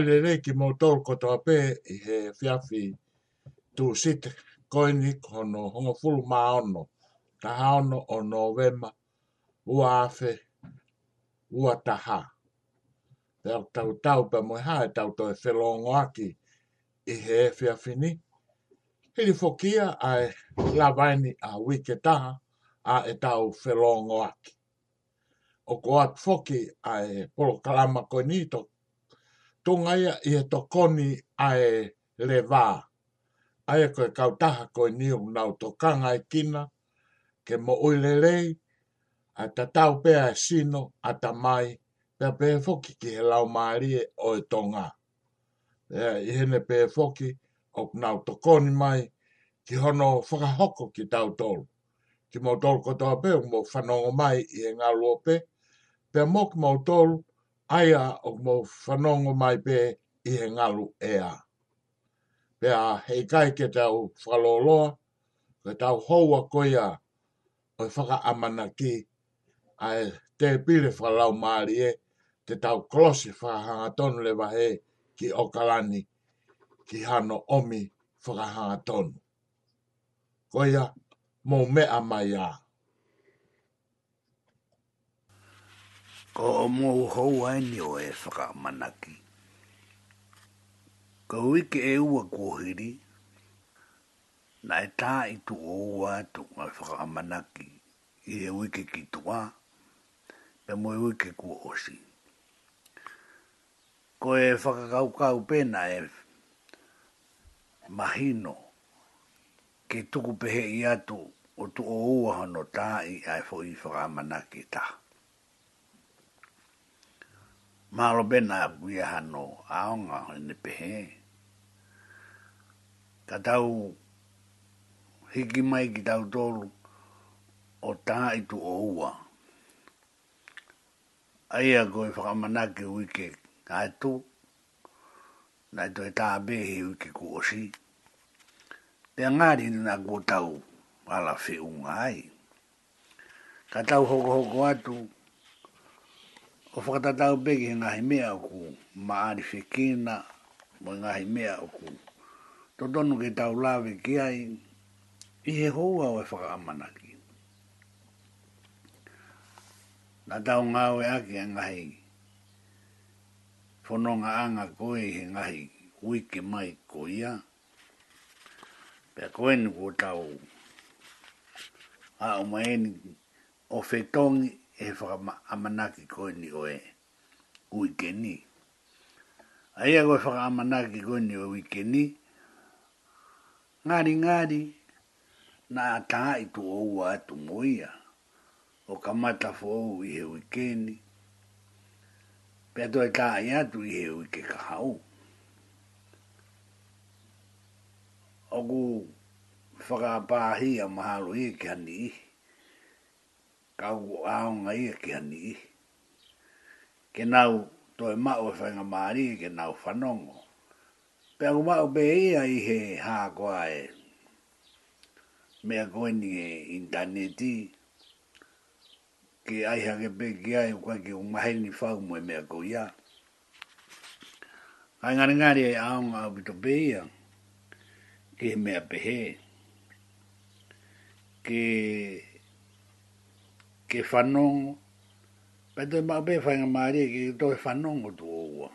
whaile rei ki mo tōru kotoa pē i he whiawhi tū sit koini kono hongo fulu mā ono. Taha ono o novema ua awhi ua taha. Pēl tau tau pa mui hae tau tō e whelongo aki i he whiawhi ni. Hiri fokia ai lawaini a wike taha a e tau whelongo aki. O ko atu foki a e polo kalama koe ni tunga ia i he tokoni ae le vā. Ae koe kautaha koe ni un au e kina, ke mo uile lei, a ta tau pea e sino, a ta mai, pea pe foki ki he lau maari o e tonga. Pea i hene pe foki, o kuna au mai, ki hono whakahoko ki tau tolu. Ki mo tolu kotoa pe, mo whanongo mai i he ngā luope, pea mo ki mo tolu, aia o mo whanongo mai pe i he ngalu ea. Pea hei kai ke tau whaloloa, ke tau houa koia o whaka amana ki a te pile whalau maari e te tau klosi whakahanga tonu le wahe ki okalani ki hano omi whakahanga tonu. Koia, mou mea mai aaa. ko o mua ai ni o e whaka manaki. Ko wiki e ua kuhiri, na e tā i tu o ua tu ngā whaka manaki i e wiki ki tua, pe mua wiki kua osi. Ko e whakakaukau pēna e mahino ke tuku pehe i atu o tu o ua hono tā i ai fo i whaka manaki taha. Mahalo bena na ia hano aonga ne pehe. Ka tau hiki mai ki tau tolu o tā i tu o ua. Aia ko whakamanake ka na i toi tā behe ku osi. Te ala whiunga ai. Ka tau hoko hoko atu, o whakatatau peke he ngahi mea o ku maari whekina o ngahi mea o ku totonu ke tau lawe ki ai i he houa o e whakaamanaki na tau ngāwe ake a e ngahi whanonga anga koe he ngahi uike mai ko ia pia koenu ko tau a o maeni o fetongi e whaka amanaki koe ni oe uikeni. Aia koe whaka amanaki koe ni oe uikeni, ngāri ngāri, nā tā i tu ou atu moia, o ka mata fo ou i he uikeni, pia tu e tā i atu i he uike ka hau. Oku whakapāhi a mahalo i e ke ani ihi kau au ngai e kia ni. Ke nau toi mao e whainga maari ke nau whanongo. Pea ku mao pe e ia i he hākoa e. Mea koe ni e interneti. Ke ai hake pe ki ai ukoe ki umahe ni whau mo e mea koe ia. Ai ngare ngare e au ngā pe e ia. Ke mea pehe. Ke... Ke ke whanongo. Pato e mape whainga maare ke to e whanongo tu oua.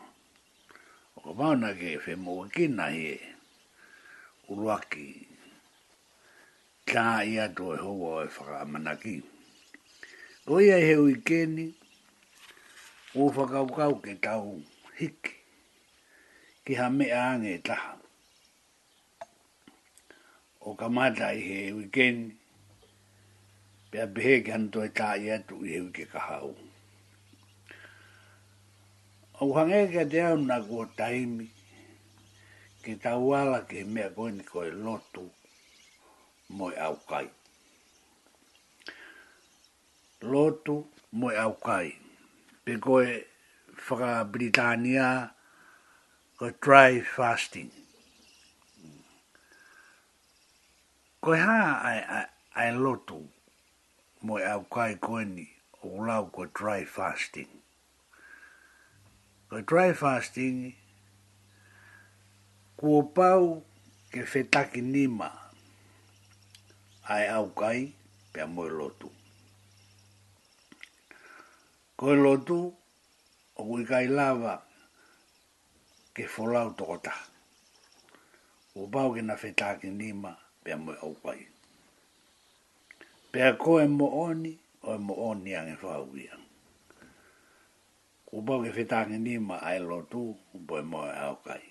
O ka mauna ke fe whemoa ki nahi e. Uruaki. Tā ia to e hoa e whakamanaki. O ia he ui keni. O whakaukau ke tau hiki. Ki ha me ange taha. O ka mātai he ui keni pe a behe ki hanu toi tā ia tu i hewi ke hau. Au hange ke te au na kua taimi, ke tau ala ke mea koe ni koe lotu moi au kai. Lotu moi au kai. Pe koe whaka Britania koe dry fasting. Koe ha ai, ai, ai lotu mo e au kai koeni o lau ko dry fasting. Ko dry fasting, kuo pau ke whetaki nima ai au kai pe a moe lotu. Ko e lotu, o kui kai lava ke folau tokota. Kuo pau ke na whetaki nima pe a moe au kai pe a mo oni o e mo oni ang e fa wia ku ke fita ni ma ai lo tu ku bo mo e au kai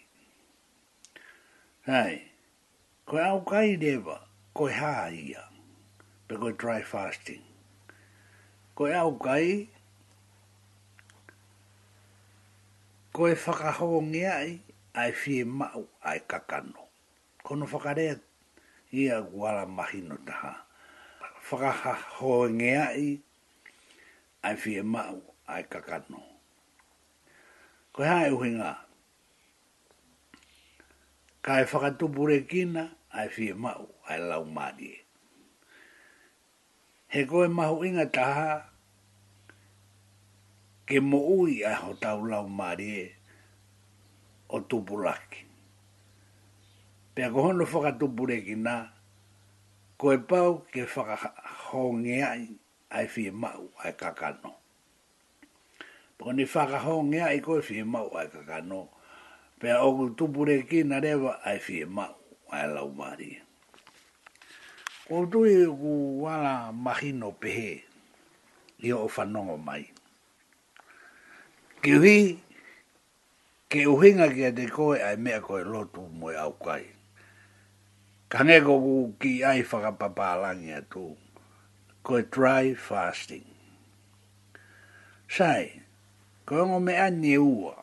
hai ko au kai de ba ko ha ia pe ko dry fasting ko au kai ko e whakahoa ngeai ai whie mau ai kakano. Ko Kono whakarea ia wala mahino taha whakaha hoa ngea ai whia mau ai kakano. Ko hae uhi ngā. Ka e whakatupure kina ai whia mau ai lau mādi e. He koe mahu inga taha ke mo ui ai ho tau lau mādi e o tupulaki. Pea kohono whakatupure kina ai koe pau ke whakahongea i ai whi mau ai kakano. Pako ni whakahongea ai koe whi mau ai kakano. Pea oku tupure ki na rewa ai whi mau ai lau mari. O tui e ku wala mahino pehe i o whanongo mai. Ki hui, ke uhinga ki a te koe ai mea koe lotu mui aukai. Tane koku ki ai whakapapalangi atu. Koe try fasting. Sai, koe ngō me ane ua.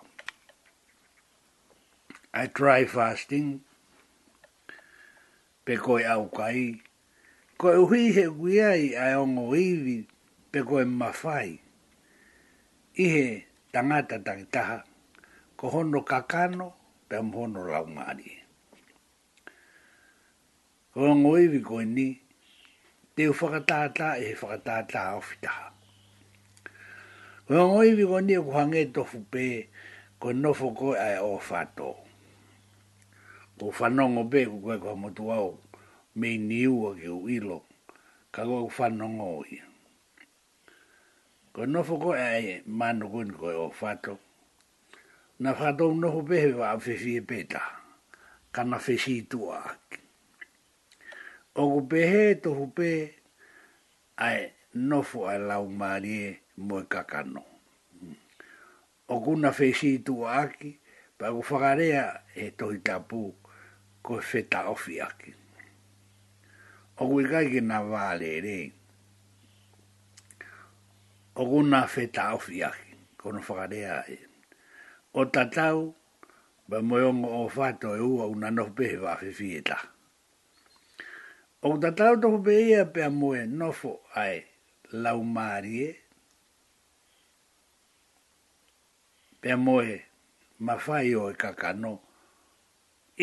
Ai dry fasting. Pe koe au kai. Koe uhi he wiai ai ongo iwi. Pe koe mawhai. Ihe tangata tangitaha. Ko hono kakano pe mhono laumarie o ngoi vi ko ni te u whakatata e he whakatata o fitaha. O ngoi vi ko ni o e kuhange e tofu pe ko nofo ko ai o fato. Ko whanongo pe ku koe kua motu au me ni ua ke u ilo ka koe whanongo i. Ko nofo ko ai manu kuni koe o fato na whakatou nofo pe he wa awhiwhi e peta ka na tua aki o ku pehe tohu pe ai nofu ai lau marie moe kakano. O fe si tu aki, pa ku whakarea e tohi tapu ko feta ofi aki. O kui kaike na vale re. O kuna feta ofi aki, kono whakarea e. O tatau, ba moe ongo o fato e ua una nofu pehe wa fefi e taha. O ta tau tau pe ia pe amoe nofo ai lau marie. Pe amoe mawhai o e kakano.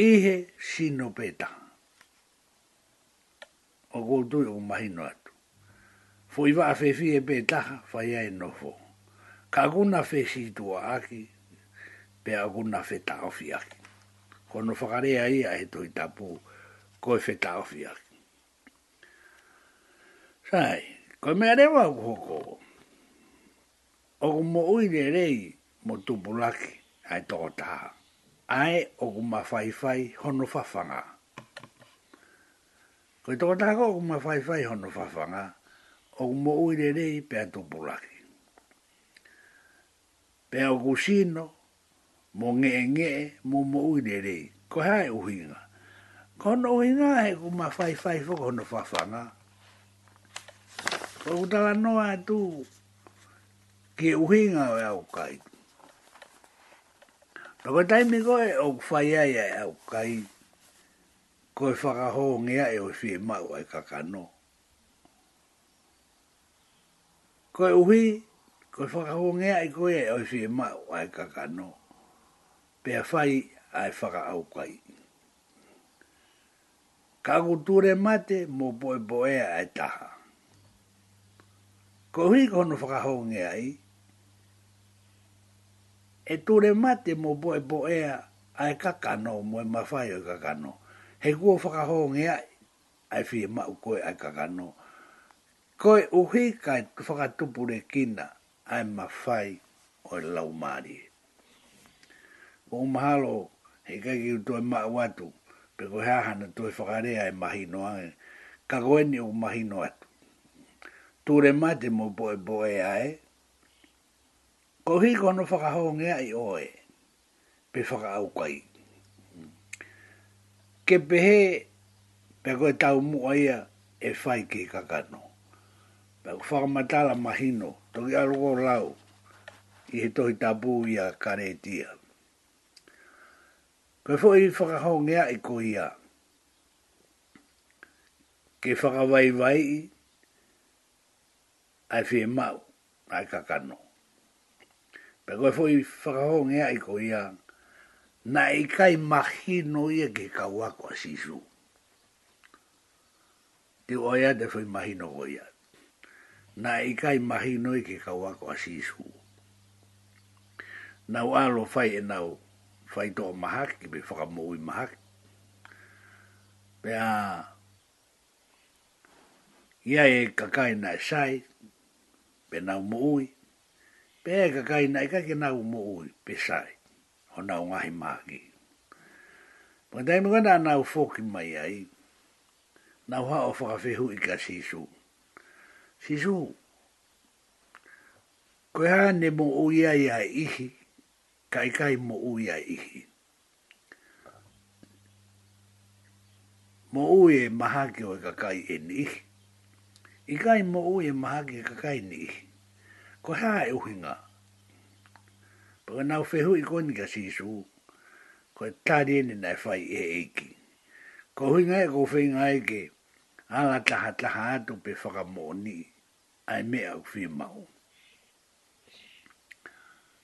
Ihe sino peta. O koutui o mahino atu. Fo iwa a fefi e petaha, fai ai nofo. Ka aguna fe situa aki, pe aguna fe taofi aki. Kono whakarea ia e toi tapu, koe fe taofi aki. Sai, ko mea rewa ku hoko. Oku mo uire rei mo tupulaki ai toko taha. Ai oku ma whaiwhai hono whawhanga. Ko i toko taha ko oku ma whaiwhai hono whawhanga, oku mo uire rei pea tupulaki. Pea oku sino, mo nge nge mo mo uire rei. Ko hai uhinga. Ko hono uhinga hei ku ma whaiwhai whaka hono whawhanga. Ko ka utala noa tu ke uhinga e au kai. Ta tai mi koe o kwhaia ia e au kai koe whakaho ngea e o fie mau ai kakano. Koe uhi, koe whakaho ngea e koe e o fie mau ai kakano. Pea whai ai whaka au kai. Ka kuture mate mo boe boe ai taha ko hui ko no whakahonge ai, e ture mate mo boe boea ai kakano mo e mawhai o kakano. He kua whakahonge ai, ai whi e mau koe ai kakano. Koe uhi kai whakatupure kina ai mawhai o e lau maari. Ko umahalo he kaki utu e mau atu, pe ko heahana tu e whakarea e mahi noa, ka goeni o mahi noa ture mate mo boe boe ae. Ko hiko no whakahongea i oe, pe whakaau kai. Ke pehe, pe koe tau mua ia, e whai ke kakano. Pe koe whakamatala mahino, toki aroko lau, i he tohi tabu ia karetia. Koe fo i whakahongea i koe ia, ke whakawai vai i, ai fie mau, ai kakano. Pe koe fwoi whakahong ea i ia, na i kai mahino ia ke kawako a sisu. Ti oia te fwoi mahino koe ia. Na i kai mahino ia ke kawako a sisu. Na ualo fai e nau, fai toa mahak, ki pe whakamoui mahak. Pe a, ia e kakai na sai, pe nau mui. Pe e ka kai nai ka ke nau mui pe sai. Ho nau ngahi maki. Pa tai mga na nau foki mai ai. Nau ha o whakawhehu i ka sisu. Sisu. Koe ha ne mo uia ia ihi. Kai kai mo uia ihi. Mo uia e maha ke o e ka kai en ihi i kai mo o e maha ki e kakai ni ko ha e uhinga pa nau fehu i koni ka sisu ko e tari ene nai fai e eiki ko huinga e ko whinga e ke ala taha taha atu pe whakamoni ai me au whi mau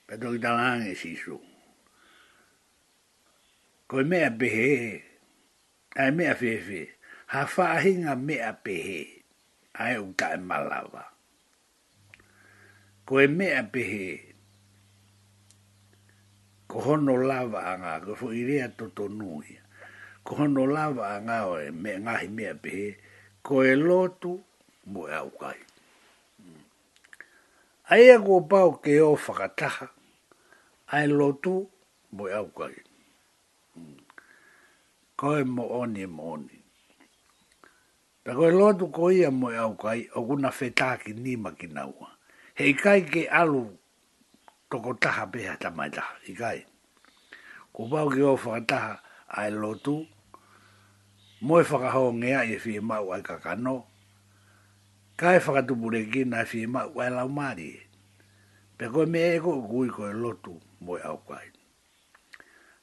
Pe toki talange sisu ko e mea pehe ai mea whewe ha whaahinga mea pehe ha mea pehe ae o kai e malawa. Ko e mea pehe, ko hono lava a ngā, ko fo irea toto nui, ko hono lava a ngā o e mea ngahi mea pehe, ko e lotu mo e au kai. Ai a kua pau ke o whakataha, ai lotu mo e au kai. Ko e mo oni e mo oni. Pe koe lotu ko ia mo e au kai, o kuna whetaki ni makina ua. He ikai ke alu toko taha peha tamaitaha, ikai. Ko pau ki o whakataha ai lotu, mo e whakahau ngea e whi mau ai kakano, ka e whakatupure ki na e whi mau ai lau maari e. Pe koe me eko kui koe lotu mo e au kai.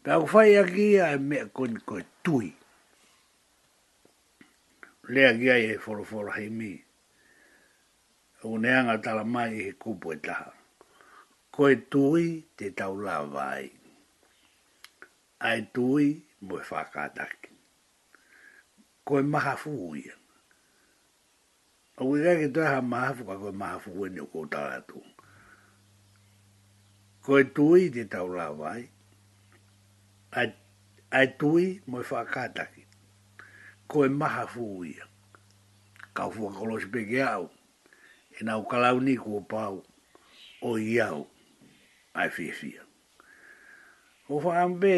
Pe au whai aki ai e me koe koe tui lea gia e foro foro hei mi. O neanga tala mai e kupo e taha. Koe tui te tau la vai. Ai tui mo e whakataki. Koe maha fuu ia. O kui kai ke toi ha maha fuu koe maha fuu ene o kou tu. Koe tui te tau la vai. Ai, tui mo e whakataki koe maha fuia. Ka fua kolosi peke au, e nau kalau ni kua pau, o iau, ai fia fia. O whaambe,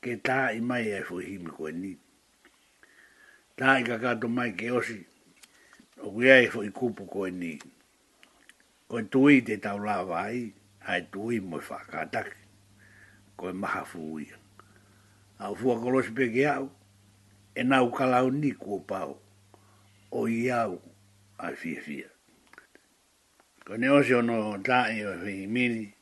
ke tā i mai ai fua himi koe ni. Tā i kakato mai ke osi, o kuia i fua i kupu koe ni. Koe tui te tau lava ai, ai tui moi whakataki, koe maha fuia. Au fua peke au, e nau kalau ni kua pau, o iau a fia fia. Kone ose ono tae o fia mini,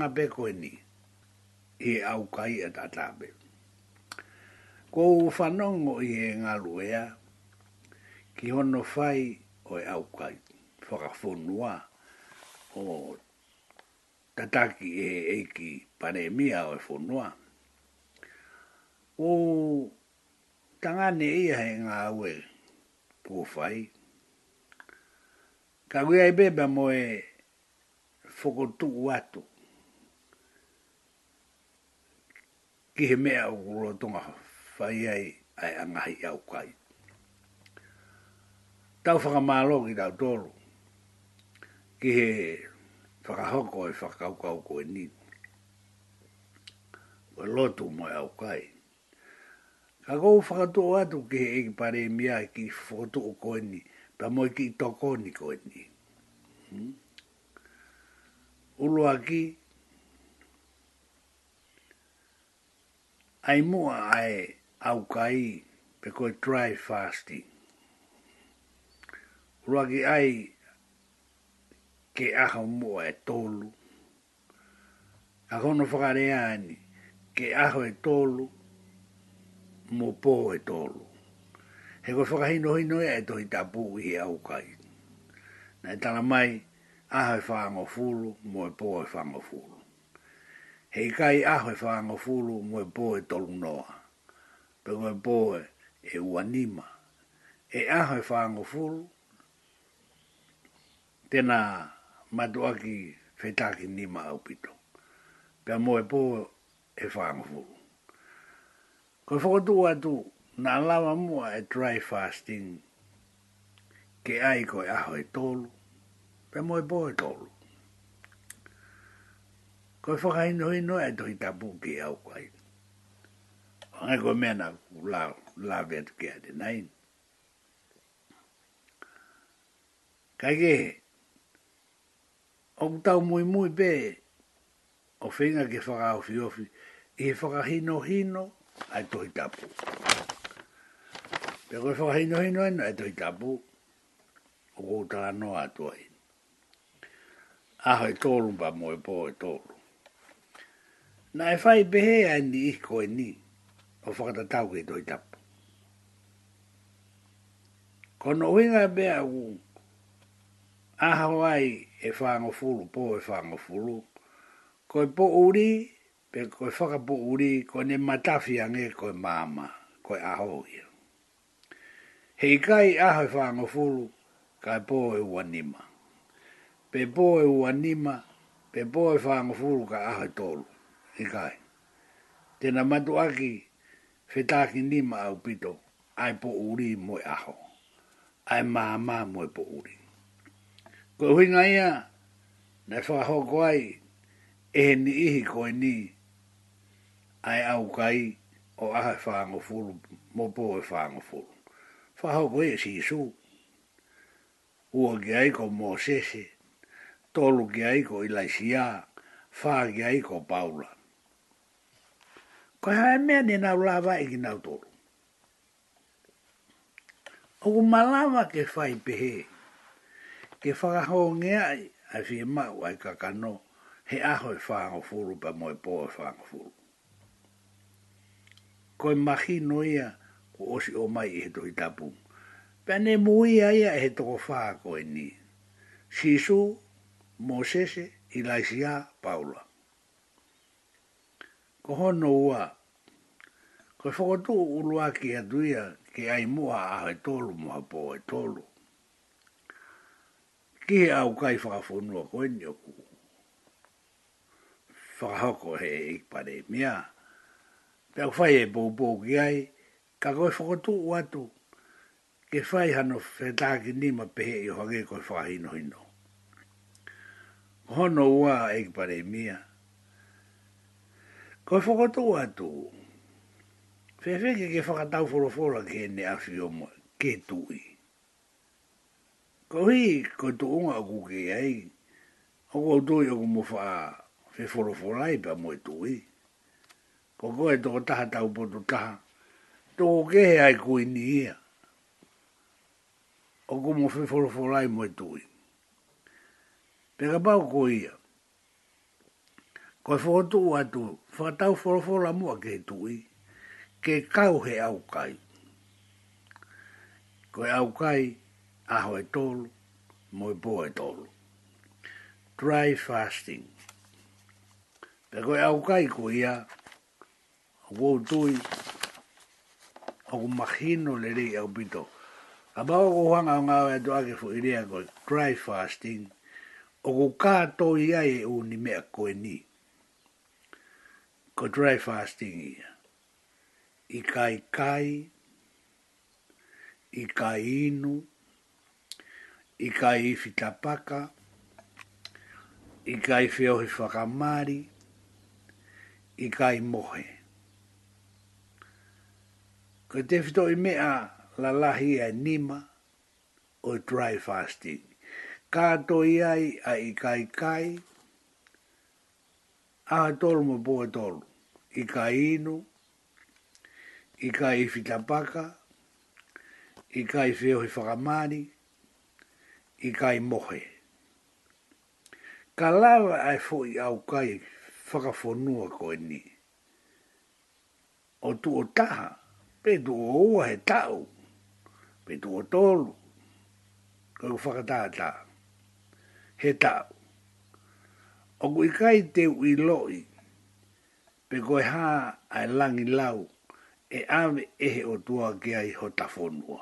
tanga beko e ni, e au kai e tatabe. Ko u i e ngaluea, ki hono fai o e au kai, whakafonua o tataki e eiki panemia o e whonua. O tangane ia he ngā ue fai Ka wea i beba mo e whokotuku watu, ki he mea o roa tonga whai ai ai angahi au kai. Tau whakamalo ki tau tōru, ki he whakahoko e whakaukau ko e ni. Koe lotu moe au kai. Ka kou whakatō atu ki he eki pare mea ki whakatō o koe ni, pa moe ki toko ni koe ni. Hmm? Uloa ki, ai mua ai au kai pe koe dry fasting. Ruaki ai ke aha mua e tolu. A kono whakarea ke aha e tolu mo pō e tolu. He koe whakahino hino e e tohi tapu i au kai. Na e tala mai aha e whaango mo e pō e whaango fulu he kai aho e whaanga fulu mwe e tolu noa. Pe mwe e e uanima. E aho e whaanga fulu, tena matuaki whetaki nima au pito. Pe mwe e whaanga fulu. Ko e whakotu atu, na lawa mua e dry fasting, ke ai e aho e tolu, pe mwe e tolu. Ko whaka ino ino e tohi tapu ki au kai. Ongai ko mena la, la vea tuke ate nain. Kai ke he. Ongu tau mui mui pe o whinga ke whaka ofi ofi. I he whaka hino hino e tohi tapu. Pe koe whaka hino hino ino e tohi tapu. O koutala noa atua hino. Aho e tōrumpa mui po e tōrumpa na e fai behe a ni i ko e ni o whakata tau ke doi tapu. Kono winga bea u a hawai e whango fulu, po e whango ko e po uri, pe ko e whaka po uri, ko ne matafi ange ko e mama, ko e aho ia. Hei kai aho e whango ka e po e uanima. Pe po e uanima, pe po e whango ka aho e tolu e kai. Tēnā matu aki, whetāki ni ma au pito, ai po uri mo aho. Ai mā mā mo e po uri. Ko hui ngā ia, na whaho ko ai, e he ni ihi ko e ni, ai au kai, o aha whāngo furu, mo po e whāngo furu. Whaho ko e si su, ua ki aiko mō sese, tolu ki ko ilai siā, whā ki aiko paulana. Ko hae mea ni nau lawa e ki nau tōru. Oku malawa ke whai pehe, ke whakaho ngea ai, ai whi e mau ai kakano, he aho e whaango furu pa moe pō e whaango furu. Ko e mahi ia, ko osi o mai e he tohi tapu. Pea ne muia ia e he toko ko e ni. Sisu, Mosese, Ilaisia, Paula ko hono ua. Ko e whakotu ulua ki aduia ke ai mua a he tolu mua po e tolu. Ki he au kai whakafonua ko eni oku. Whakahoko he ikpare e mea. Pea whai e pou pou ki ai, ka ko e whakotu uatu ke whai hano whetaki nima pehe i hoge ko e whakahino hino. Hono ua e ikpare mea. Ko e whakato atu. Whee whee ke ke whakatau wholofora ke ne awhi o mo, ke tui. Ko hi, ko tu unga aku ke ei, o ko tui o ko mo wha whee wholofora i pa mo e tui. Ko ko e toko taha tau potu taha, toko ke he ai kui ni ia. O ko mo whee wholofora i mo e tui. Pekapau ko ia. Ko fo to wa to fa ta fo fo ke tu i. he au kai. Ko au kai a ho e tolu, mo e e tolu. Dry fasting. Pe ko au kai ko ia au tu i. O machino le ri au bito. Aba o ko hanga nga o e to ake fo iria ko dry fasting. Oku ko ka to e o ni me ni ko dry fasting ia. I kai kai, i kai inu, i kai i fitapaka, i kai fiohi whakamari, i kai mohe. Ko te fito i mea lalahi e nima o dry fasting. Ka to iai a i kai kai, a tolu mo bo tolu i ka inu, i ka i fitapaka, i ka i feo i whakamani, i ka i mohe. Ka lawa ai fo i au kai whakafonua ko e ni. O tu o taha, pe tu o ua he tau, pe tu o tolu, ko i whakataha taha, he tau. O kui kai te ui loi, pe koe ha ai langi lau e ame ehe o tua ke ai ho tafonua.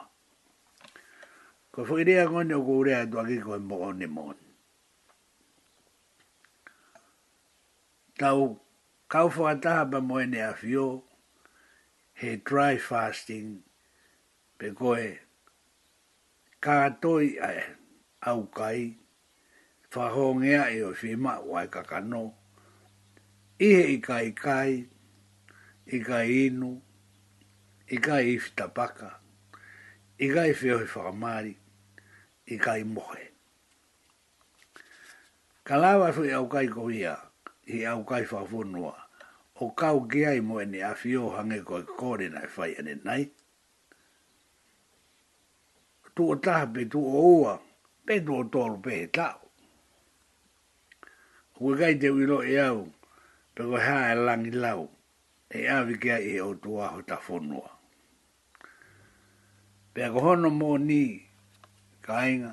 Koe fo irea kone o kourea tua ke koe mo one Tau kau fo ataha pa moene a fio he dry fasting pe koe ka toi ai au kai fa hongea e o fima wai kakano kakano ihe i ka i kai, i ka i inu, i ka i fitapaka, i ka i feo i whakamari, i ka i mohe. Ka lawa fu i au kai ko ia, i au kai whafonua, o kau kia i moe ni awhio hange ko i kore na i whai ane nai. Tu o taha pe tu o ua, pe tu o toru pe he tau. Kwekai te uilo e au, pe go ha e langi lau e a vi e o tua ho ta fonua pe ko hono mo ni kainga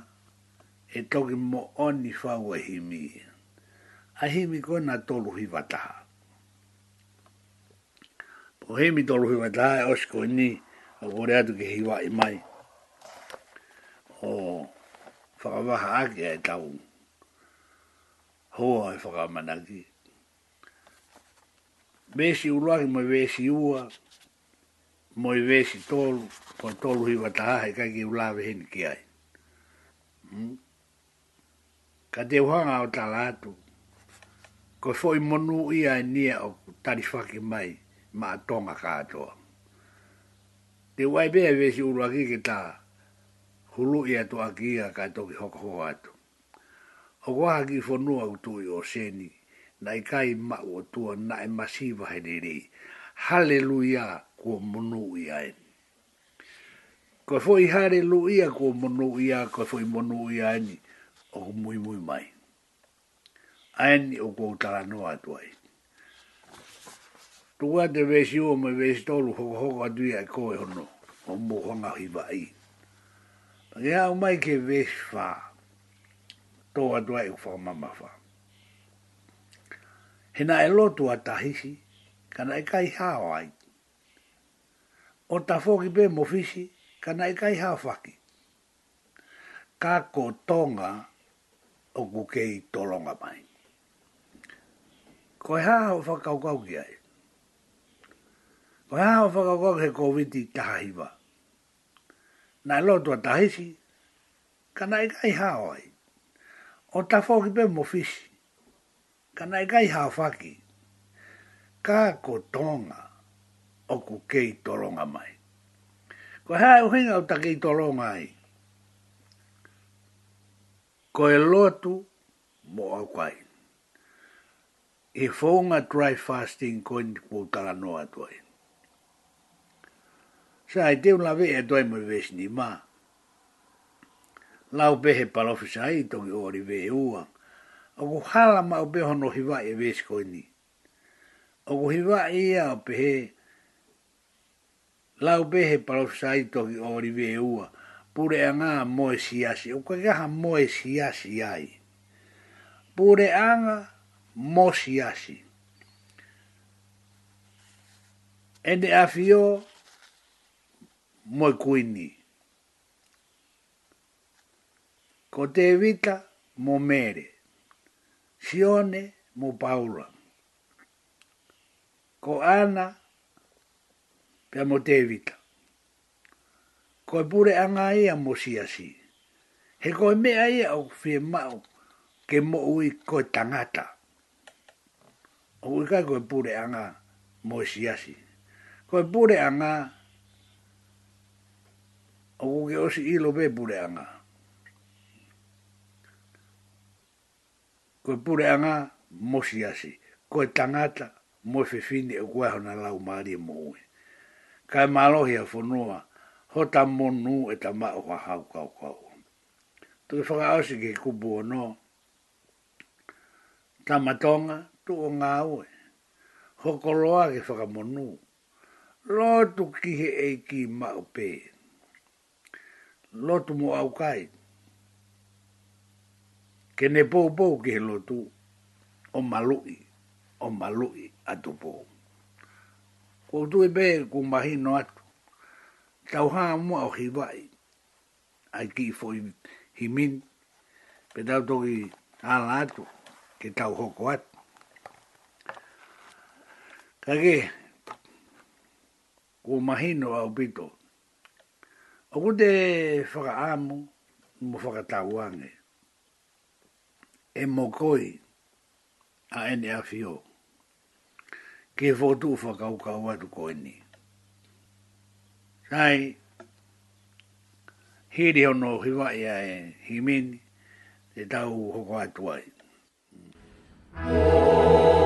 e toki mo oni fa e himi a himi ko na tolu hi vata po himi tolu hi vata e osko ni a gore atu ke hi wa mai o whakawaha ake e tau hoa e whakamanaki e vesi uruahi moi vesi ua, moi vesi tolu, po tolu hiva taha he kaiki ulawe heni ki ai. Hmm? Ka te uhanga o tala atu, ko foi monu ia e nia o tarifake mai ma atonga ka atoa. Te waibea vesi uruahi ki ta hulu ia tu aki ia ka toki hoko hoa atu. O kwa haki fonua utui o seni, nai kai ma o tua na e masiva he nere. Halleluia kua munu i ae. Koe fo i hare lu ia kua munu koe fo i munu i ni, o ku mui mui mai. Ae ni o kua utara noa tua i. Tua te vesi o me vesi tolu hoko hoko atu e koe hono, o mu honga hiva i. Ngea o mai ke vesi faa, toa tua i ufa mama faa hena e lotu a tahisi, kana e kai hao ai. O ta foki pe mofisi, kana e kai hao faki. Ka ko tonga o kukei tolonga mai. Ko e hao whakaukau ki ai. Ko e hao whakaukau he COVID i tahahiva. Na e lotu a tahisi, kana e kai hao ai. O ta foki pe mofisi, kanai e kai hawhaki. Kā ko tonga o ku kei toronga mai. Ko hea e uhinga o ta kei toronga ai. Ko e lotu mo au kai. E whaunga dry fasting ko ni ku tala noa tuai. Sa ai teo la vea e tuai mo vesi ni maa. Lau pehe palofisa ai tongi ori vea ua. Ogo hala ma o beho no hiwa e vesi koe ni. Ogo hiwa e ia o pehe lau behe parofisa i toki o ori vee e ua. Pure a ngā moe si asi. O kwa kaha moe si asi ai. Pure a ngā mo si asi. Ende a fio moe kuini. Ko te vita mo mere. Sione mo Paula. Ko ana pe mo David. Ko e pure anga e a mo siasi. He ko e me ai au fie mau ke mo ui ko e tangata. O ui kai ko pure anga mo siasi. Ko pure anga o ke osi ilo be pure anga. koe pure anga mosi asi, koe tangata mo e fefini e koe hona lau maari e moe. Ka e malohi a whanua, ho ta monu e ta mao kwa hau kau kau. Tuke whaka ausi ke kubu o no, ta matonga tu o ngā ue, ho koloa ke whaka monu, lo tu kihe e ki mao pe, lo tu mo au kaiti ke ne pō pō ki he lotu, o malui, o malui atu pō. Ko tu e bēr ku mahi no atu, tau hā mua o hi vai, ai ki fo i himin, pe tau toki ala atu, ke tau hoko atu. Ka ke, ku mahi no au pito, o kute whaka āmu, mo whaka tau wangei e mokoi a ene a fio. Ke fotu ufa kau kau atu koe ni. Sai, hiri hono hiwa ia e himini, te tau hoko atuai. Oh.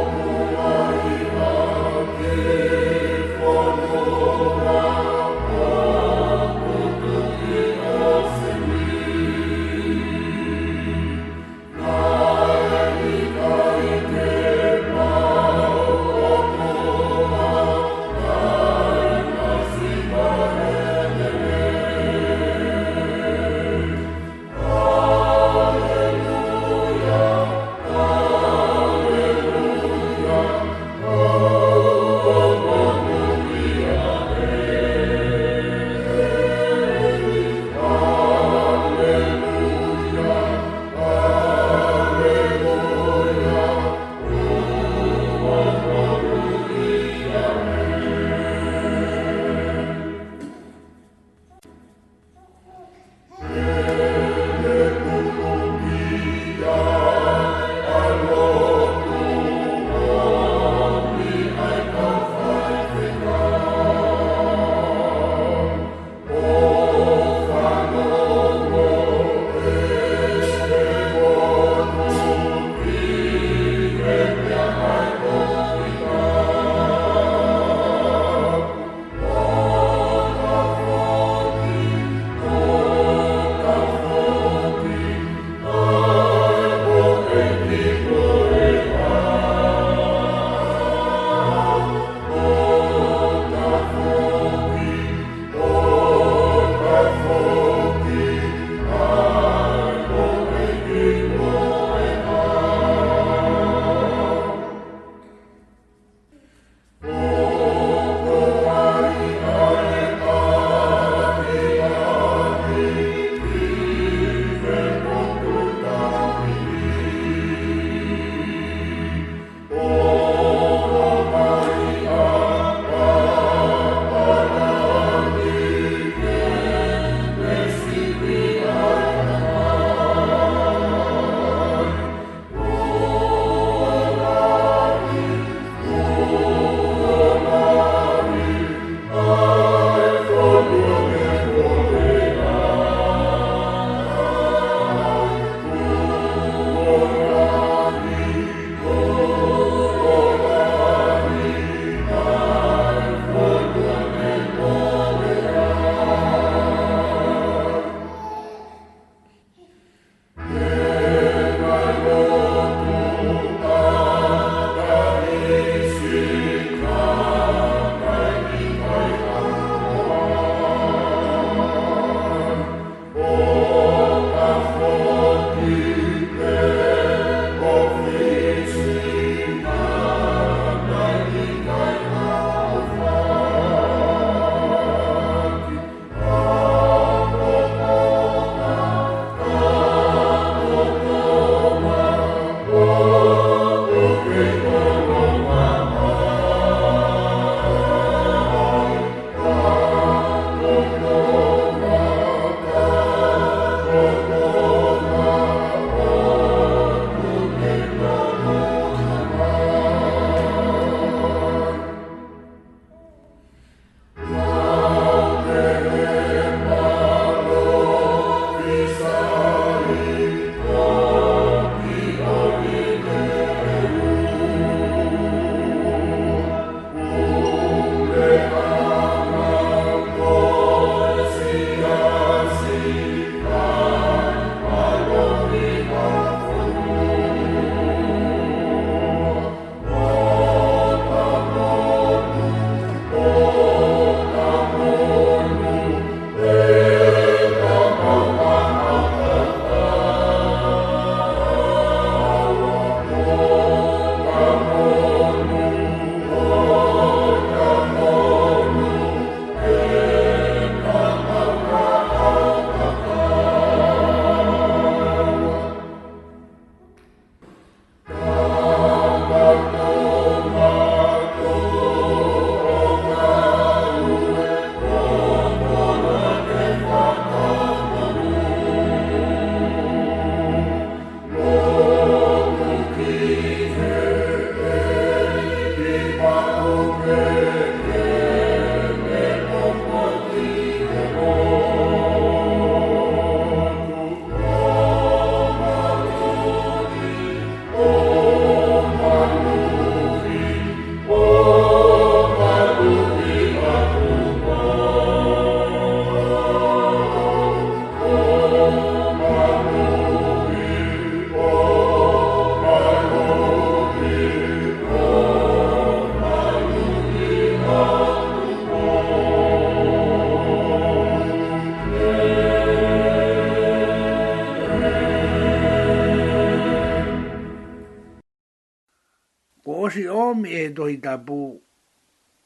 dohi tapu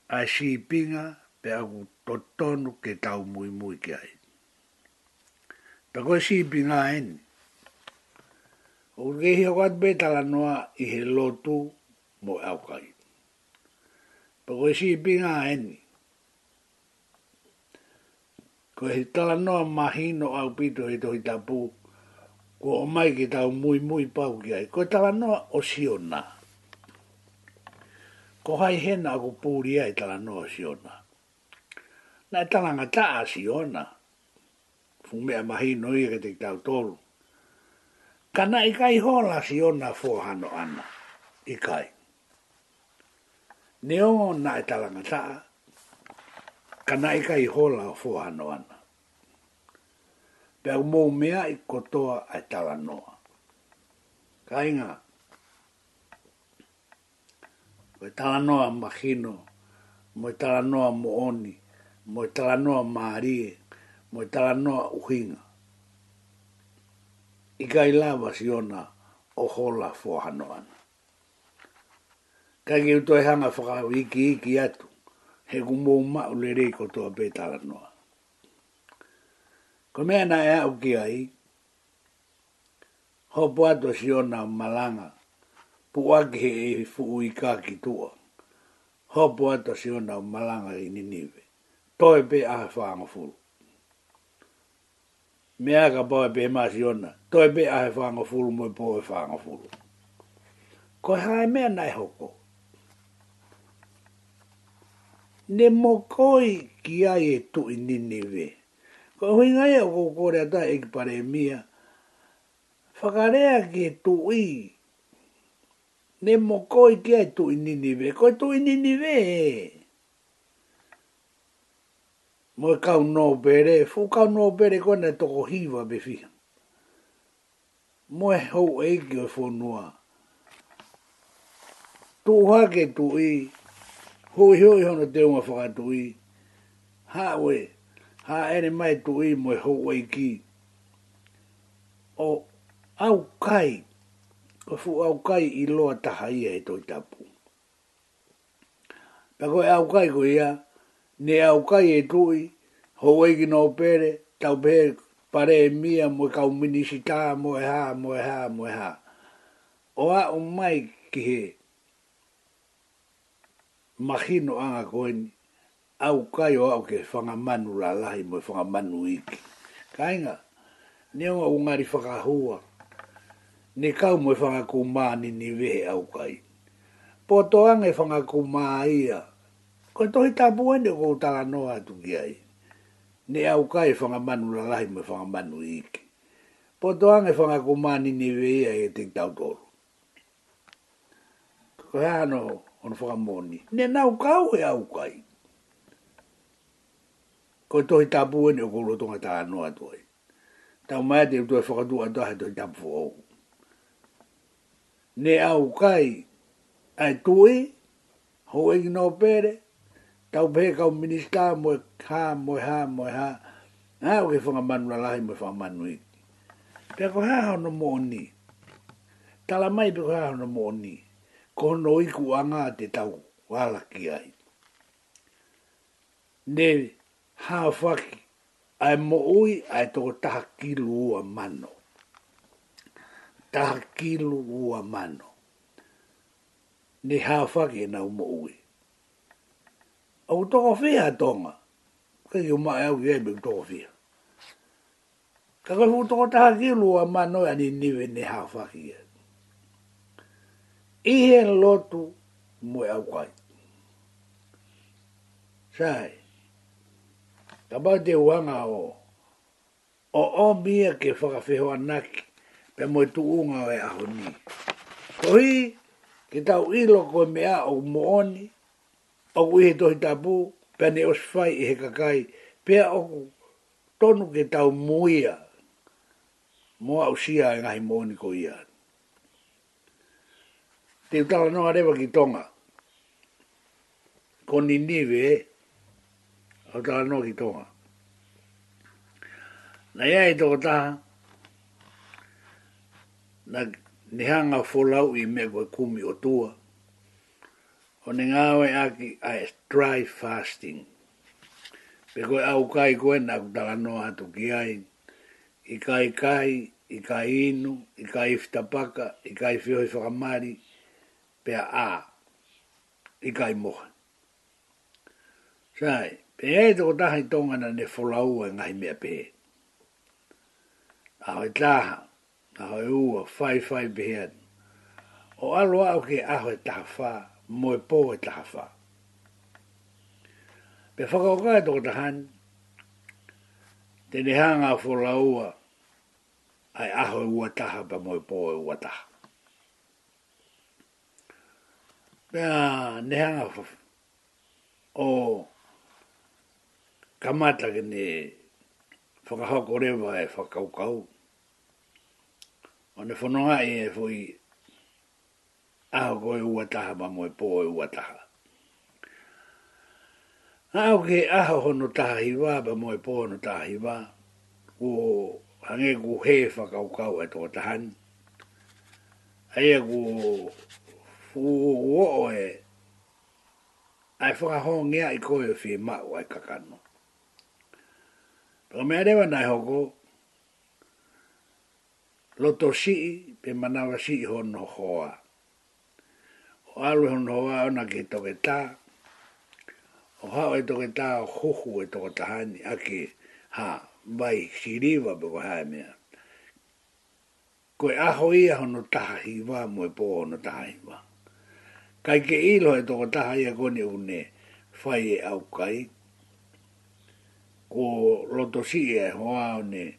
a shipinga pe aku totonu ke tau mui mui ki ai. Tako shipinga en. Urge hi hokat betala noa i he lotu mo au kai. Pako shipinga en. Ko he tala noa mahino au pito he dohi tapu ko o mai ki tau mui mui pau ki ai. Ko tala noa o sionaa hai hena ako pūria i tala noa si Siona. Na e tala ngata a si ona. Fumea mahi noi e te tau tolu. Kana i kai hola Siona ona fōhano ana. I kai. Ne ongo na e tala ngata a. Kana i kai hola fōhano ana. Pea mō mea i kotoa e tala noa. Kai ngā koe tala noa mahino, mo tala noa mooni, mo i tala noa maarie, mo tala noa uhinga. I kai si ona o hola fohanoana. Kai ki uto e hanga whakau iki iki atu, he kumou ma ulerei kotoa pe tala noa. Ko mea na e au ai, hopo ato si ona malanga, puake he e fuu i ka ki tua. Hopo ata si ona o malanga i ni niwe. Toi pe aha whaanga fulu. Me aga pao e pe maa si ona. Toi pe aha whaanga fulu moi po e whaanga fulu. Ko hae mea nai hoko. Ne mokoi ki ai e tu i ni niwe. Ko hui ngai a kukore ata e ki pare mia. Whakarea ki e tu i ne mo koi ke tu inini ve ko tu ni ve mo ka no bere fu ka no bere ko ne to hiva be fi mo ho e ki fo noa tu ha ke tu i ho ho ho no te mo fa tu i ha we ha ene mai tu i mo ho e ki o au kai o fu au kai i loa taha ia e toi tapu. Pako e au kai ko ia, ne au kai e tui, ho eiki no pere, tau pere pare e mia mo kau minisita mo e ha, mo e ha, mo e ha. O a o mai ki he, mahino anga koeni, au kai o au ke manu la lahi mo e manu iki. Kainga, neonga ungari whakahua, whakahua, ni kau mo fanga ku ma ni ni ve au kai po to ange fanga ku ma ia ko to ita bu ne ko ta la no atu ki ai ne au kai fanga manu la lai mo fanga manu ik po to ange fanga ku ma ni ni ve ia e tik tau ko ko ano on fanga moni ne na kau e au kai ko to ita bu ne ko lo to ta no atu ai Tau mai te utu e whakatu atahe tō i tapu ne au kai ai tui, ho e no pere, tau pe ka minista mo ha mo ha mo ha, ha o ke fonga manu la lahi mo fonga manu i. Pea ko ha no mo ni, tala mai pe ko ha no mo ni, ko no iku anga te tau wala ki ai. Ne ha whaki, ai mo ui ai tō taha a manu taha kilu ua mano. Ni hawhake na umo ui. Au toko whea tonga. Kei o mai au kei mei toko whea. Ka kai hu toko taha kilu ua mano ya e ni niwe ni hawhake ya. Ihe lotu mui e au kai. Sai. Ka bau te wanga o. O o mia ke whakawhiho anaki pe mo tu unga e a honi. Koi, ki tau ilo ko mea au mooni, o kui he tohi tapu, pe ne os fai i he kakai, pe a oku tonu ki tau muia, mo au sia e ngahi mooni ko ia. Te utala no rewa ki tonga, ko ni nive, o tala no ki tonga. Na iai toko taha, na nehanga folau i me koe kumi o tua. O ne ngāwe aki a dry fasting. Pe koe au kai koe na kutala noa atu ki ai. I kai kai, i kai inu, i kai iftapaka, i kai fioi whakamari, pe a a, i kai moha. Sai, pe e toko tahi tongana ne folau e ngai mea pe. Awe tāha, na hoi ua fai fai bihen. O alo au ke aho e taha wha, mo e pō e taha wha. Pe whakaoka e tōkata han, tene hanga fō la ua, ai aho e ua taha, pa mo e pō e ua taha. Pe nehanga o kamata ke ne whakahokorewa e whakaukau, ne whanonga e e fwoi e koe uataha ma moe po e uataha. Aho ke aho hono taha hiwa ba moe po hono taha hiwa ko hange ku he whakau kau e toa tahan. Aia e ku fuo e ai whakahong ngea i koe o whi mau ai kakano. Pero mea rewa nai hoko, loto si'i pe manawa si'i hono hoa. O alu hono hoa ona ke toke tā. O hao e toke tā o huhu e toko tahani ake ha vai shiriwa pe kohae mea. Koe aho ia hono taha hiwa mo e po hono taha hiwa. Kai ke ilo e toko taha ia kone une fai e au kai. Ko loto si'i e hoa o hoa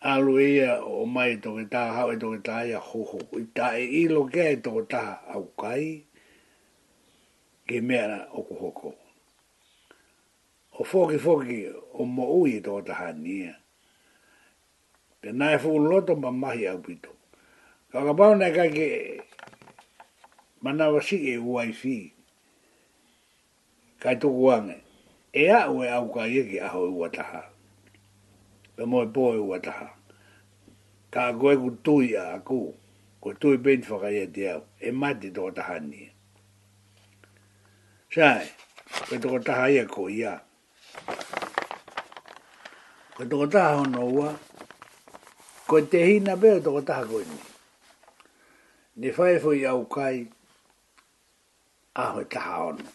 alo e ia o mai e to ke ta ha e to ke ta ia ho ho i ta e i lo ke to ta au kai ke mea o ko hoko o foki foki o mo ui to ke ta ha nia pe nai fu loto ma mahi au pito ka ka pao nai ka ke manawa si e uai ka kai tuku wange e a ue au kai e ki aho e ua ta haa pe moi boi ua taha. Ka a goe ku tui a aku, koe tui bint whaka ia te au, e mati toko taha ni. Sae, koe toko taha ia ko ia. Koe toko taha hono ua, koe te hina beo e toko taha koe ni. Ne whae fwoi au kai, aho taha ono.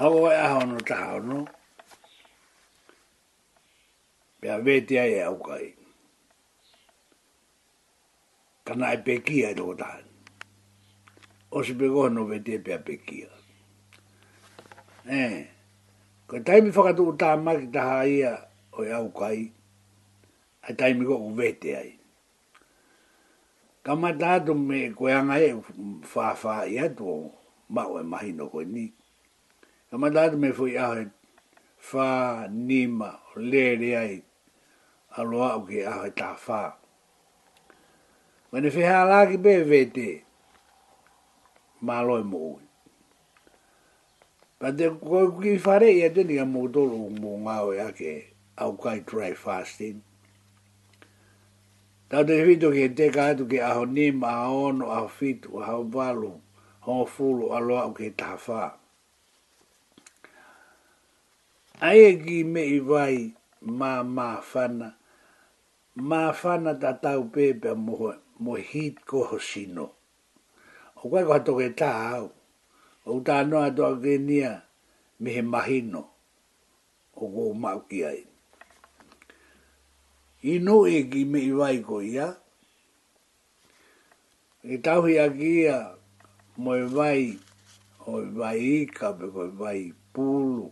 Hau e aho no taha ono, pia vete ai e au kai. Kana e pekia e loko tahan. O se pe goha no vete pia pekia. Eh, ko taimi whakatu o taha maki taha ia o e au kai, a taimi koko vete ai. Ka mata atu me koe anga e whaafa i atu o mau e mahi no koe ni. Ka mata atu me fui ahe whaa, nima, lere ai, aloa o ke aho e tawha. Mane wheha lāki pē vete, mālo e mōui. Pa te koe ki whare i e ate ni a mōtoro mō ngāo e ake au kai dry fasting. Tau te whito ke te kātu ke aho ni ma ono aho fitu, aho walu, ho fulu aloa o ke tawha. Ae ki me i vai mā mā whana, ma fana ta tau pe pe mo mo hit ko hosino o kwa ko to geta au o ta no a to genia mi he mahino o go ma ki ai i no e gi me i vai ko ia e tau hi a mo e vai o e vai ka pe ko e vai pulu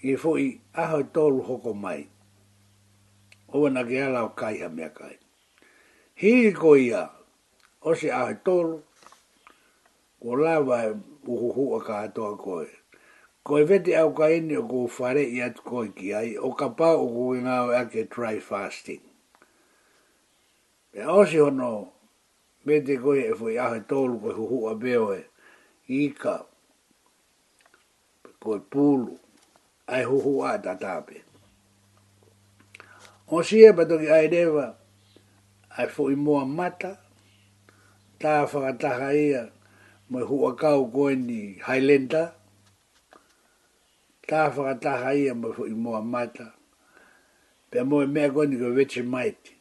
e fo i aho tolu hoko mai o na ge ala o kai a mea kai. Hi ko ia, o se ahe tolu, ko la e uhuhu a ka atoa koe. Koe vete au ka ene o ko whare i atu koe ki ai, o ka pā o ko i e ngā ake try fasting. E o se hono, vete koe e fwoi ahe tolu koe huhu a beoe, i ka koe pūlu, ai huhu a tatape. O sia pato ki ai rewa, ai fo i moa mata, tā whakataha ia mo i huakau koe ni Highlander, tā whakataha ia mo i fo i moa mata, pe mo i mea koe ni koe vetsi maiti.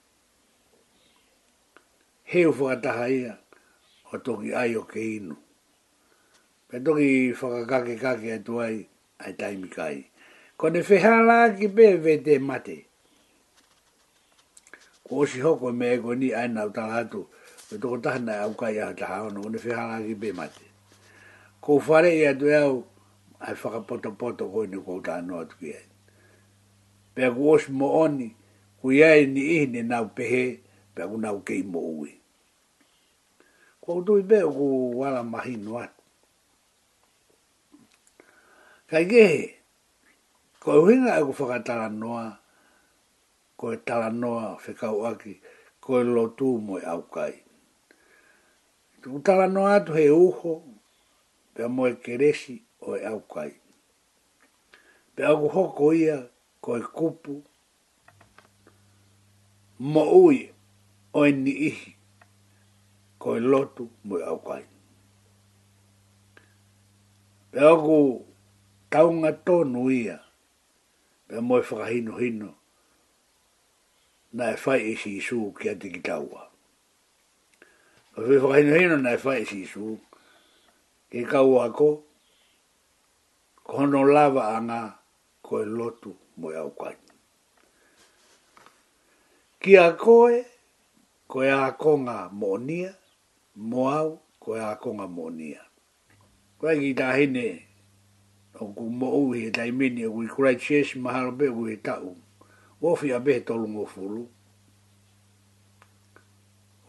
Heu whakataha ia o toki ai o ke inu. Pe toki whakakake kake atu ai, ai taimikai. Kone whehala ki pe vete mate o si hoko me e koni aina o tala atu, me toko tahana au kai aha taha ono, one whihala ki pe mate. Ko whare i atu au, ai whakapoto poto ko ni ko taha no atu ki e. Pea ku osi mo oni, ku iai ni ihne nau pehe, pea na nau kei mo ui. Ko be pe o ku wala mahi no atu. Kai gehe, ko uhinga e ku whakatala noa, ko e tala noa whekau aki, ko e lotu moe au kai. Tuku tala noa atu he uho, pia moe keresi o e au kai. Pia aku hoko ia, ko e kupu, mo ui o e ni ihi, ko e lotu moe au kai. Pia aku taunga tonu ia, pia moe whakahino hino, hino na e fai isi isu ki ati ki taua. O fi whakainuhino na e fai isi isu ki kaua ko, ko hono lava anga ko e lotu mo e aukani. Ki a koe, ko e akonga monia, mo au, ko e akonga monia. Ko e ki tahine, o ku mo uhi e taimini, o ku i mahalo pe uhi e taumi. Ofi a behe tolu ngō fulu.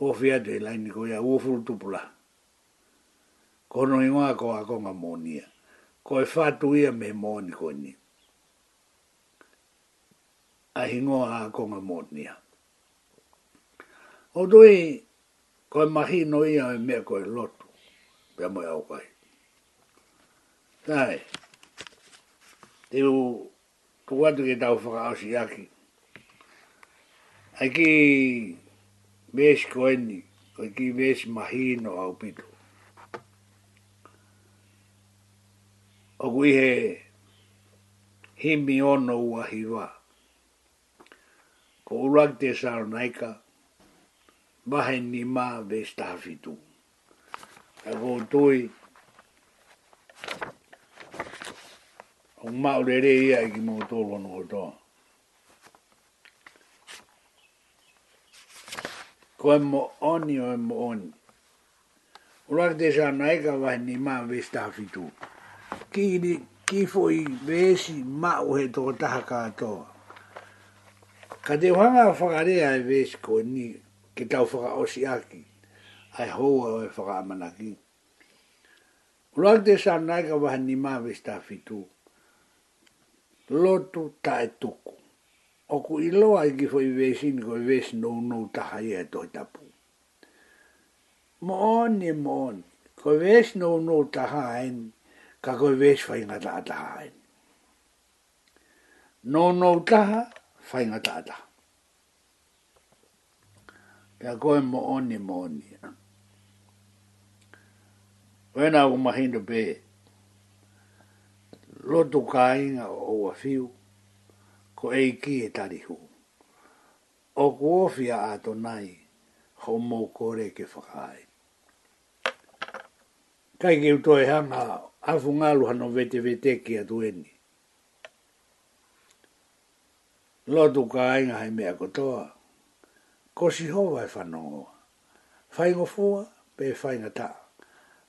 Ofi a te laini ko ia ua fulu tupula. Kono ingoa ko a konga mōnia. Ko e whātu ia me mōni ko ni. A ingoa a konga mōnia. O doi ko e mahi no ia me mea ko e lotu. Pea moe au kai. Tai. Te u tuatu ke tau whakaosi aki ai ki mes koeni, ai ki mes mahino au pito. O kui he himi ono ua hiwa. Ko urak te saronaika, mahe ni ma ves tafitu. E ko tui, o maurere ia ki mo tolo no hotoa. ko e mo oni o e mo oni. Ura te jana e ka wahi ni maa vesi fitu. Ki ni ki fo i vesi mao he toko taha katoa. Ka te wanga whakarea e vesi ko ni ke tau whaka osi aki. Ai houa o e whaka amanaki. Ura te jana e wahi ni maa vesi fitu. Lotu tae tuku o ku iloa i ki fwoi vesi ni koi vesi nou nou taha ia e toi tapu. Moon ni moon, koi vesi nou nou taha en, ka koi vesi fai ngata taha en. Nou nou taha, fai ngata taha. Ka koi e moon ni moon ni. Wena au mahindo pe, lotu kainga o wafiu, ko e ki e tarihu. O kuofia a tonai, ho mō kore ke whakai. Kai ki utoe hanga, afu ngālu hano vete vete ki a tueni. Lotu ka ainga hai mea kotoa, ko si hova e whanongo. Whaingo fua, pe whainga ta.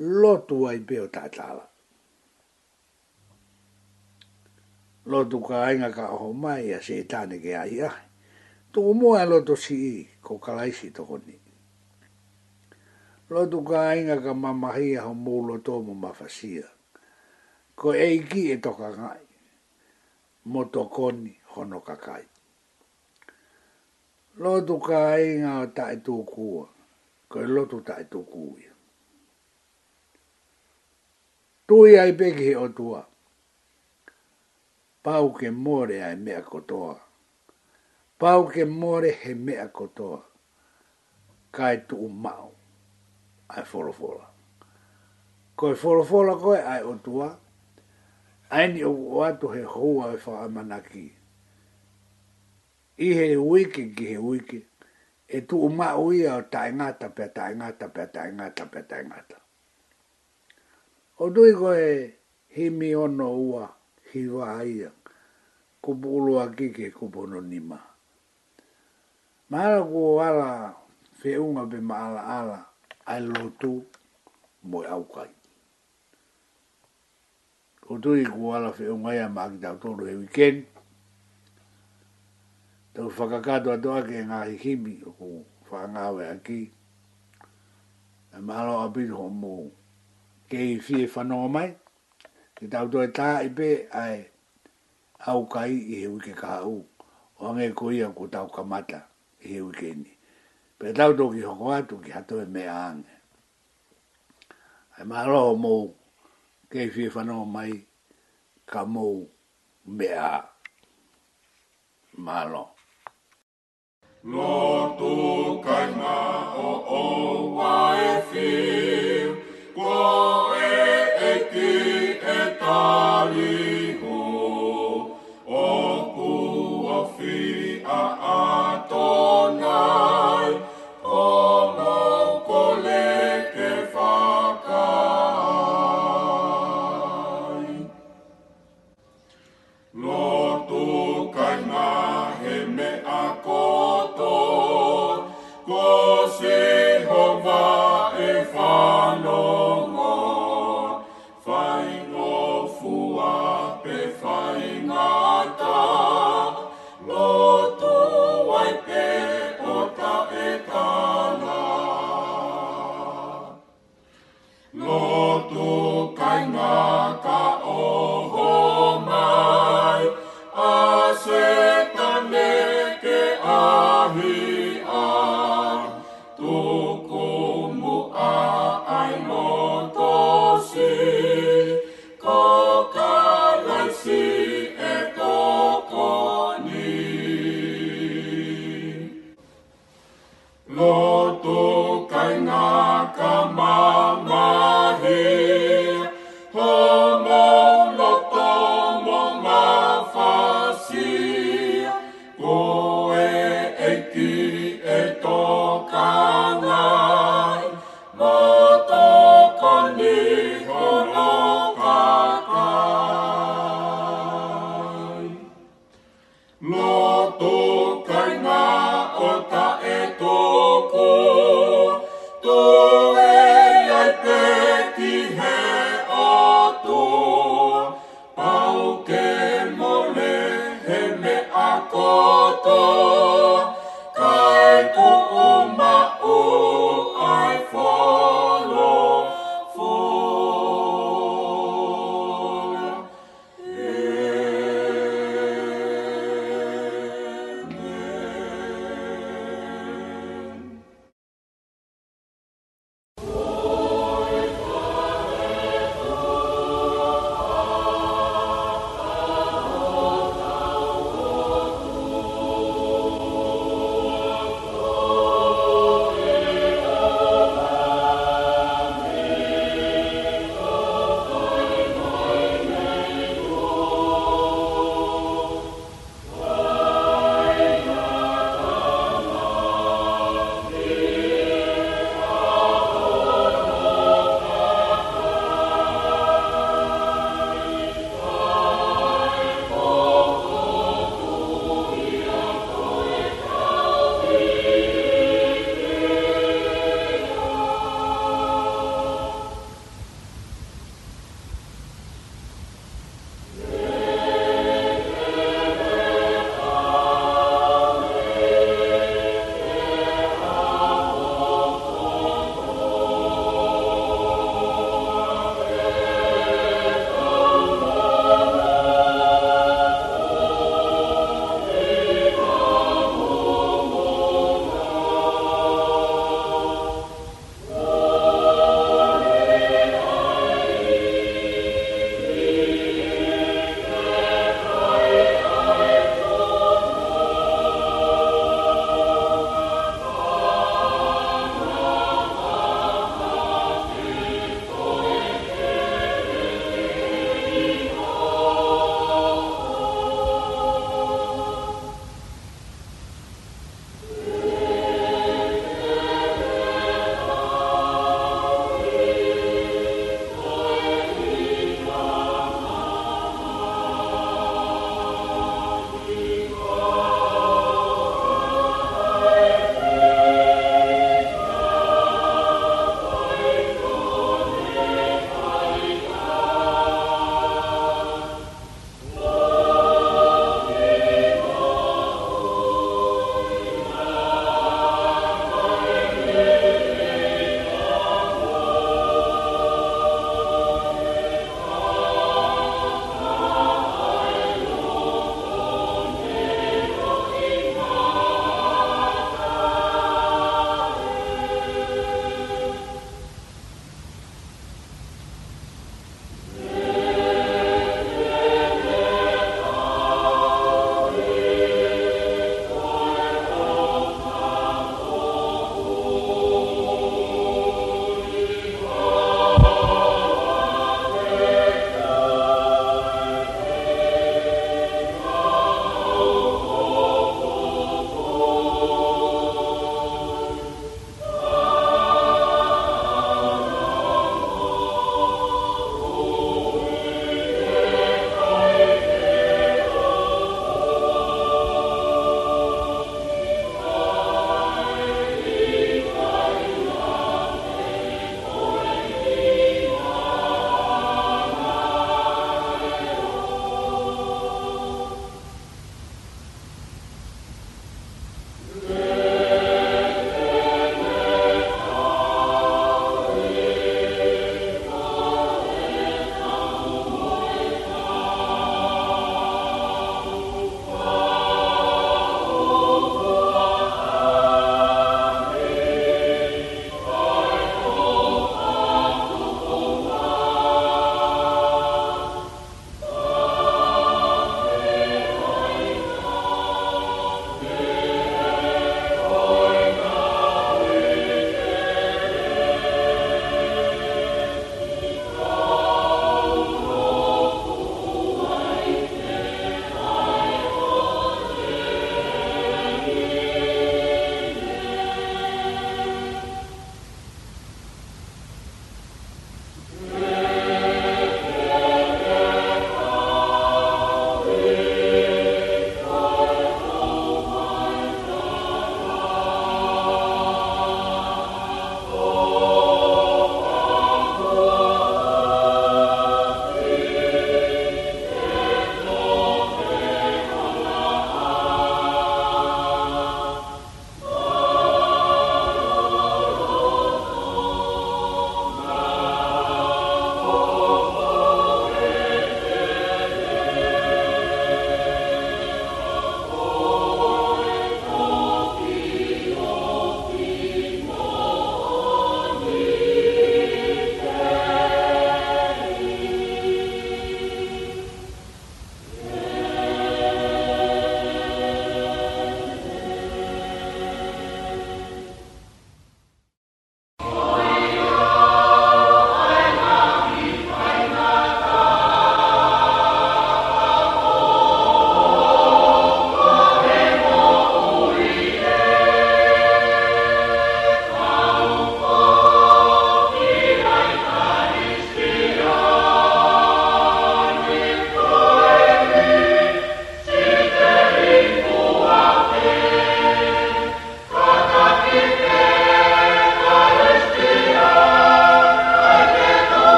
Lotu ai beo tātala. Ta lo tu ka ainga ka ho mai a se tane ke ai a tu mo a lo to si ko kalai si to koni lo tu ka ainga ka mama hi ho mo lo to mo ma fasia ko eiki e, e to ka ngai mo to koni ho no ka kai lo tu ka ainga ta e tu ku ko lo tu ta e tu ku Tui ai peki o tuaa pau ke more ai mea kotoa. Pau ke more he mea kotoa. Kai tu umau. Ai forofola. Koe forofola koe ai otua. Ai ni o atu he hua e whaamanaki. I he wiki ki he uike. E tu umau ia o taingata pe taingata pe taingata pe taingata. O dui koe himi ono ua. ua ki wā ia. Ko pōlo a kike ko pono ni mā. Māra ko ala fe unga pe māra ala ai lotu moi au kai. Ko tui ko ala fe unga ia mā ki tau tōru e wikeni. Tau whakakato atoa ke ngā hikimi o ko whangawe a ki. E māra o apiru ho mō kei fie whanonga mai te tau toi e tā i pē ai au kai i he wike ka au. O ange ko ia ko tau kamata i he wike ni. Pe tau tō ki hoko atu ki hatoe me aange. Ai mā roho mou kei i fie whanau mai ka mou me a. Mā roho. tu kai ma o o wai fi ko e e kiu. Alleluia.